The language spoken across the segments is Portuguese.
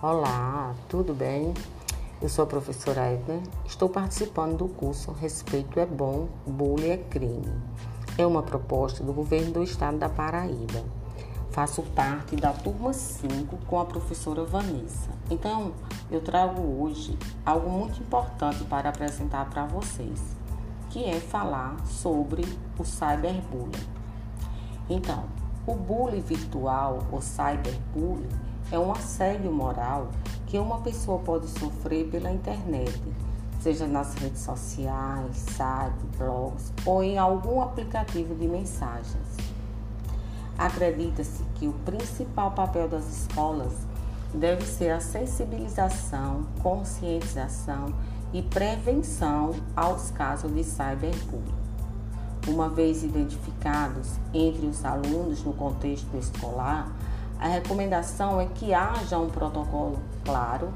Olá, tudo bem? Eu sou a professora Edna. Estou participando do curso Respeito é Bom, Bullying é Crime. É uma proposta do governo do estado da Paraíba. Faço parte da turma 5 com a professora Vanessa. Então, eu trago hoje algo muito importante para apresentar para vocês, que é falar sobre o cyberbullying. Então, o bullying virtual ou cyberbullying é um assédio moral que uma pessoa pode sofrer pela internet, seja nas redes sociais, sites, blogs ou em algum aplicativo de mensagens. Acredita-se que o principal papel das escolas deve ser a sensibilização, conscientização e prevenção aos casos de cyberbullying. Uma vez identificados entre os alunos no contexto escolar, a recomendação é que haja um protocolo claro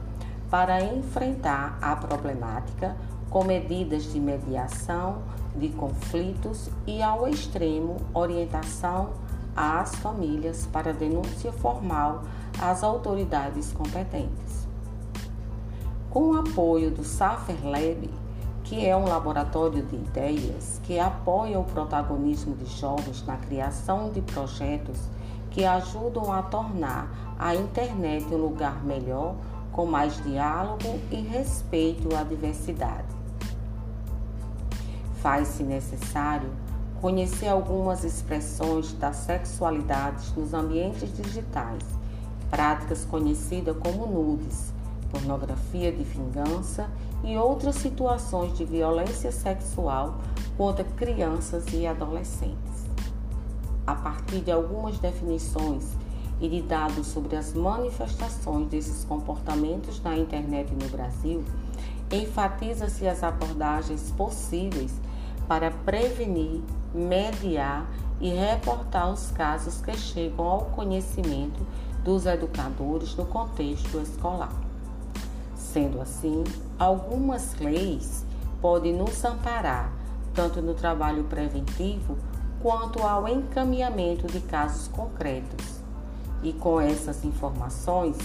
para enfrentar a problemática com medidas de mediação de conflitos e, ao extremo, orientação às famílias para denúncia formal às autoridades competentes. Com o apoio do Safer Lab, que é um laboratório de ideias que apoia o protagonismo de jovens na criação de projetos que ajudam a tornar a internet um lugar melhor, com mais diálogo e respeito à diversidade. Faz-se necessário conhecer algumas expressões da sexualidade nos ambientes digitais, práticas conhecidas como nudes, pornografia de vingança e outras situações de violência sexual contra crianças e adolescentes a partir de algumas definições e de dados sobre as manifestações desses comportamentos na internet no Brasil, enfatiza-se as abordagens possíveis para prevenir, mediar e reportar os casos que chegam ao conhecimento dos educadores no contexto escolar. Sendo assim, algumas leis podem nos amparar tanto no trabalho preventivo quanto ao encaminhamento de casos concretos. E com essas informações,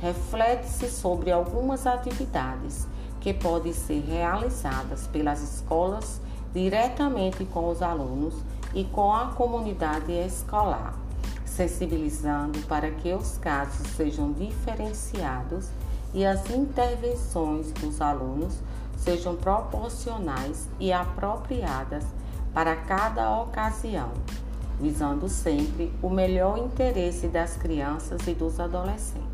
reflete-se sobre algumas atividades que podem ser realizadas pelas escolas diretamente com os alunos e com a comunidade escolar, sensibilizando para que os casos sejam diferenciados e as intervenções dos alunos sejam proporcionais e apropriadas para cada ocasião, visando sempre o melhor interesse das crianças e dos adolescentes.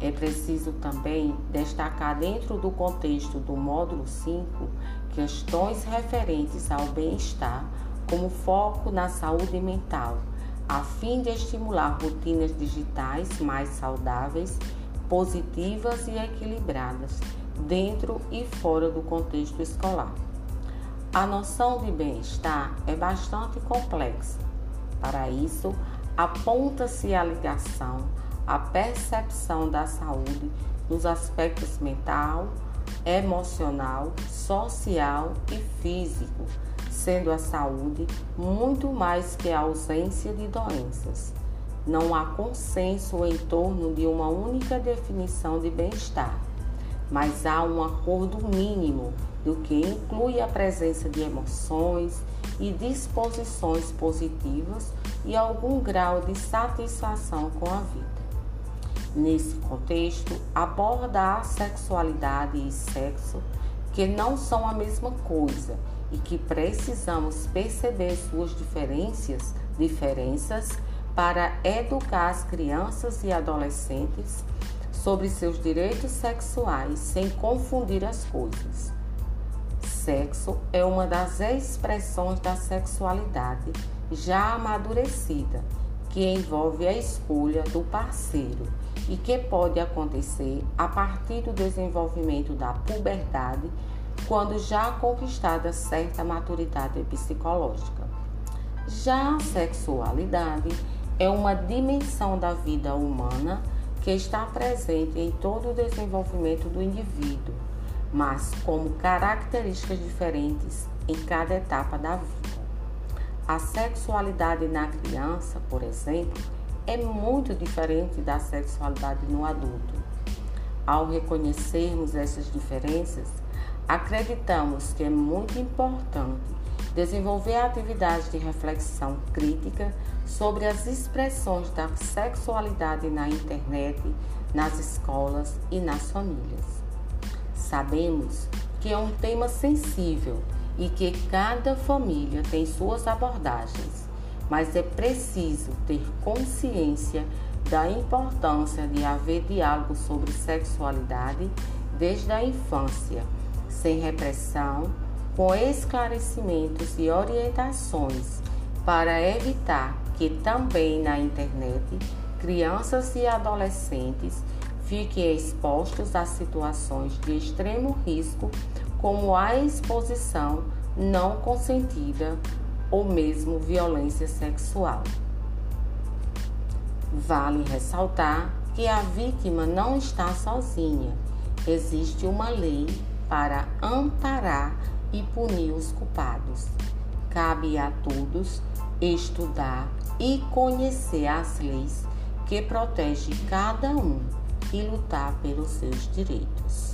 É preciso também destacar, dentro do contexto do módulo 5, questões referentes ao bem-estar, como foco na saúde mental, a fim de estimular rotinas digitais mais saudáveis, positivas e equilibradas, dentro e fora do contexto escolar. A noção de bem-estar é bastante complexa. Para isso, aponta-se a ligação, a percepção da saúde nos aspectos mental, emocional, social e físico, sendo a saúde muito mais que a ausência de doenças. Não há consenso em torno de uma única definição de bem-estar, mas há um acordo mínimo do que inclui a presença de emoções e disposições positivas e algum grau de satisfação com a vida. Nesse contexto, aborda a sexualidade e sexo, que não são a mesma coisa e que precisamos perceber suas diferenças, diferenças para educar as crianças e adolescentes sobre seus direitos sexuais sem confundir as coisas sexo é uma das expressões da sexualidade já amadurecida, que envolve a escolha do parceiro e que pode acontecer a partir do desenvolvimento da puberdade, quando já conquistada certa maturidade psicológica. Já a sexualidade é uma dimensão da vida humana que está presente em todo o desenvolvimento do indivíduo mas como características diferentes em cada etapa da vida. A sexualidade na criança, por exemplo, é muito diferente da sexualidade no adulto. Ao reconhecermos essas diferenças, acreditamos que é muito importante desenvolver atividades de reflexão crítica sobre as expressões da sexualidade na internet, nas escolas e nas famílias. Sabemos que é um tema sensível e que cada família tem suas abordagens, mas é preciso ter consciência da importância de haver diálogo sobre sexualidade desde a infância, sem repressão, com esclarecimentos e orientações para evitar que também na internet crianças e adolescentes fiquem expostos a situações de extremo risco, como a exposição não consentida ou mesmo violência sexual. Vale ressaltar que a vítima não está sozinha. Existe uma lei para amparar e punir os culpados. Cabe a todos estudar e conhecer as leis que protegem cada um e lutar pelos seus direitos.